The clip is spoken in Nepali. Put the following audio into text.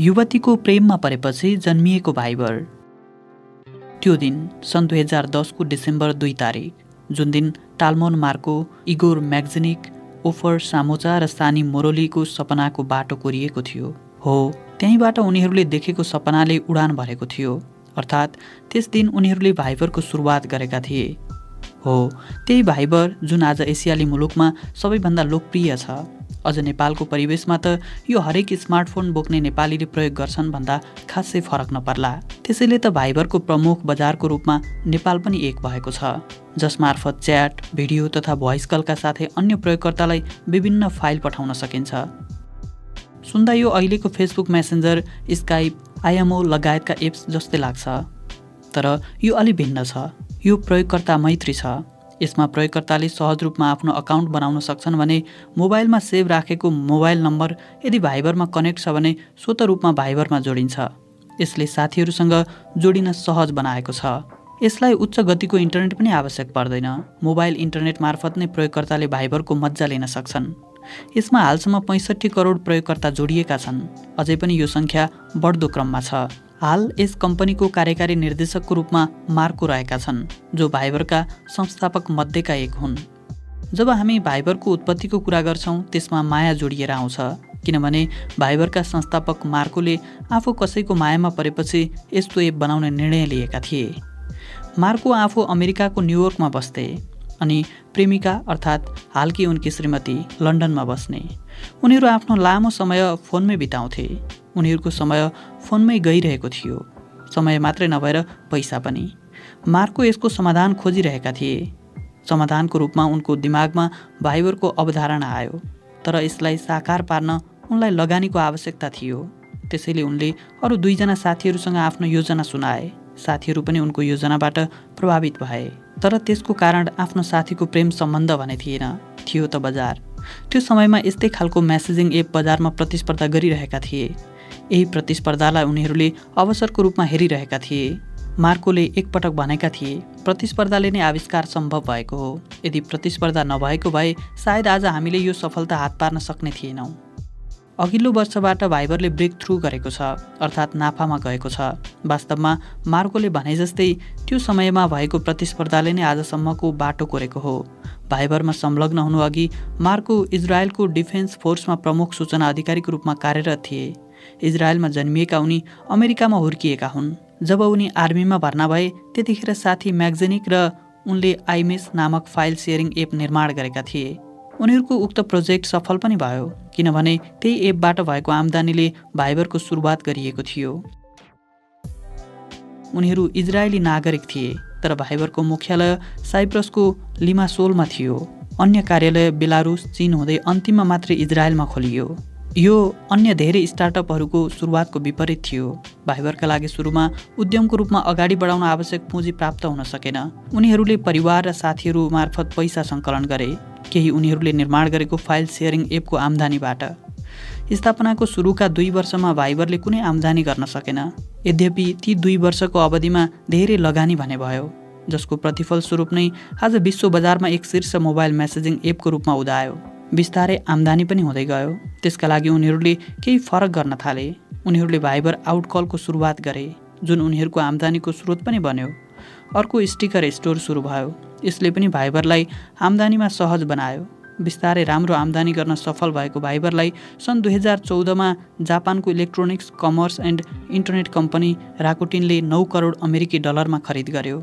युवतीको प्रेममा परेपछि जन्मिएको भाइबर। त्यो दिन सन् दुई हजार दसको डिसेम्बर दुई तारिक जुन दिन Talmon Marco Igor Magazinnik Ofer Smocha र सानी मोरोलीको सपनाको बाटो कोरिएको थियो। हो त्यहीँबाट उनीहरूले देखेको सपनाले उडान भरेको थियो। अर्थात् त्यस दिन उनीहरूले भाइबरको सुरुवात गरेका थिए। हो त्यही भाइबर जुन आज एसियाली मुलुकमा सबैभन्दा लोकप्रिय छ। अझ नेपालको परिवेशमा त यो हरेक स्मार्टफोन बोक्ने नेपालीले प्रयोग गर्छन् भन्दा खासै फरक नपर्ला। त्यसैले त भाइबरको प्रमुख बजारको रूपमा नेपाल पनि एक भएको छ। जसमार्फत च्याट भिडियो तथा भोइस कलका साथै अन्य प्रयोगकर्तालाई विभिन्न फाइल पठाउन सकिन्छ। सुन्दा यो अहिलेको फेसबुक मेसेन्जर स्काइप आइएमओ लगायतका एप्स जस्तै लाग्छ। तर यो अलि भिन्न छ। यो प्रयोगकर्ता मैत्री छ। यसमा प्रयोगकर्ताले सहज रूपमा आफ्नो अकाउन्ट बनाउन सक्छन् भने मोबाइलमा सेभ राखेको मोबाइल नम्बर यदि भाइबरमा कनेक्ट छ भने स्वत रूपमा भाइबरमा जोडिन्छ। यसले साथीहरूसँग जोडिन सहज बनाएको छ। यसलाई उच्च गतिको इन्टरनेट पनि आवश्यक पर्दैन। मोबाइल इन्टरनेट मार्फत नै प्रयोगकर्ताले भाइबरको मजा लिन सक्छन्। यसमा हालसम्म पैँसठी करोड प्रयोगकर्ता जोडिएका छन्। अझै पनि यो सङ्ख्या बढ्दो क्रममा छ। हाल यस कम्पनीको कार्यकारी निर्देशकको रूपमा मार्को रहेका छन् जो भाइबरका संस्थापक मध्येका एक हुन्। जब हामी भाइबरको उत्पत्तिको कुरा गर्छौँ त्यसमा माया जोडिएर आउँछ किनभने भाइबरका संस्थापक मार्कोले आफू कसैको मायामा परेपछि यस्तो एप बनाउने निर्णय लिएका थिए। मार्को आफू अमेरिकाको न्युयोर्कमा बस्थे अनि प्रेमिका अर्थात् हालकी उनकी श्रीमती लन्डनमा बस्ने। उनीहरू आफ्नो लामो समय फोनमै बिताउँथे। उनीहरूको समय फोनमै गइरहेको थियो। समय मात्रै नभएर पैसा पनि। मार्को यसको समाधान खोजिरहेका थिए। समाधानको रूपमा उनको दिमागमा भाइबरको अवधारणा आयो तर यसलाई साकार पार्न उनलाई लगानीको आवश्यकता थियो। त्यसैले उनले अरू दुईजना साथीहरूसँग आफ्नो योजना सुनाए। साथीहरू पनि उनको योजनाबाट प्रभावित भए तर त्यसको कारण आफ्नो साथीको प्रेम सम्बन्ध भने थिएन। थियो त बजार। त्यो समयमा यस्तै खालको म्यासेजिङ एप बजारमा प्रतिस्पर्धा गरिरहेका थिए। यही प्रतिस्पर्धालाई उनीहरूले अवसरको रूपमा हेरिरहेका थिए। मार्कोले एकपटक भनेका थिए प्रतिस्पर्धाले नै आविष्कार सम्भव भएको हो। यदि प्रतिस्पर्धा नभएको भए सायद आज हामीले यो सफलता हात पार्न सक्ने थिएनौँ। अघिल्लो वर्षबाट भाइबरले ब्रेक थ्रु गरेको छ अर्थात् नाफामा गएको छ। वास्तवमा मार्कोले भने जस्तै त्यो समयमा भएको प्रतिस्पर्धाले नै आजसम्मको बाटो कोरेको हो। भाइबरमा संलग्न हुनुअघि मार्को इजरायलको डिफेन्स फोर्समा प्रमुख सूचना अधिकारीको रूपमा कार्यरत थिए। इजरायलमा जन्मिएका उनी अमेरिकामा हुर्किएका हुन्। जब उनी आर्मीमा भर्ना भए त्यतिखेर साथी म्याग्जेनिक र उनले आइमेस नामक फाइल सेयरिङ एप निर्माण गरेका थिए। उनीहरूको उक्त प्रोजेक्ट सफल पनि भयो किनभने त्यही एपबाट भएको आम्दानीले भाइबरको सुरुवात गरिएको थियो। उनीहरू इजरायली नागरिक थिए तर भाइबरको मुख्यालय साइप्रसको लिमासोलमा थियो। अन्य कार्यालय बेलारुस चीन हुँदै अन्तिममा मात्रै इजरायलमा खोलियो। यो अन्य धेरै स्टार्टअपहरूको सुरुवातको विपरीत थियो। भाइबरका लागि सुरुमा उद्यमको रूपमा अगाडि बढाउन आवश्यक पुँजी प्राप्त हुन सकेन। उनीहरूले परिवार र साथीहरू मार्फत पैसा सङ्कलन गरे। केही उनीहरूले निर्माण गरेको फाइल सेयरिङ एपको आम्दानीबाट। स्थापनाको सुरुका दुई वर्षमा भाइबरले कुनै आम्दानी गर्न सकेन। यद्यपि ती दुई वर्षको अवधिमा धेरै लगानी भने भयो जसको प्रतिफल स्वरूप नै आज विश्व बजारमा एक शीर्ष मोबाइल मेसेजिङ एपको रूपमा उदायो। बिस्तारै आम्दानी पनि हुँदै गयो। त्यसका लागि उनीहरूले केही फरक गर्न थाले। उनीहरूले भाइबर आउटकलको सुरुवात गरे जुन उनीहरूको आम्दानीको स्रोत पनि बन्यो। अर्को स्टिकर स्टोर सुरु भयो। यसले पनि भाइबरलाई आम्दानीमा सहज बनायो। बिस्तारै राम्रो आम्दानी गर्न सफल भएको भाइबरलाई सन् दुई हजार चौधमा जापानको electronics commerce and internet company राकोटिनले नौ करोड अमेरिकी डलरमा खरिद गर्यो।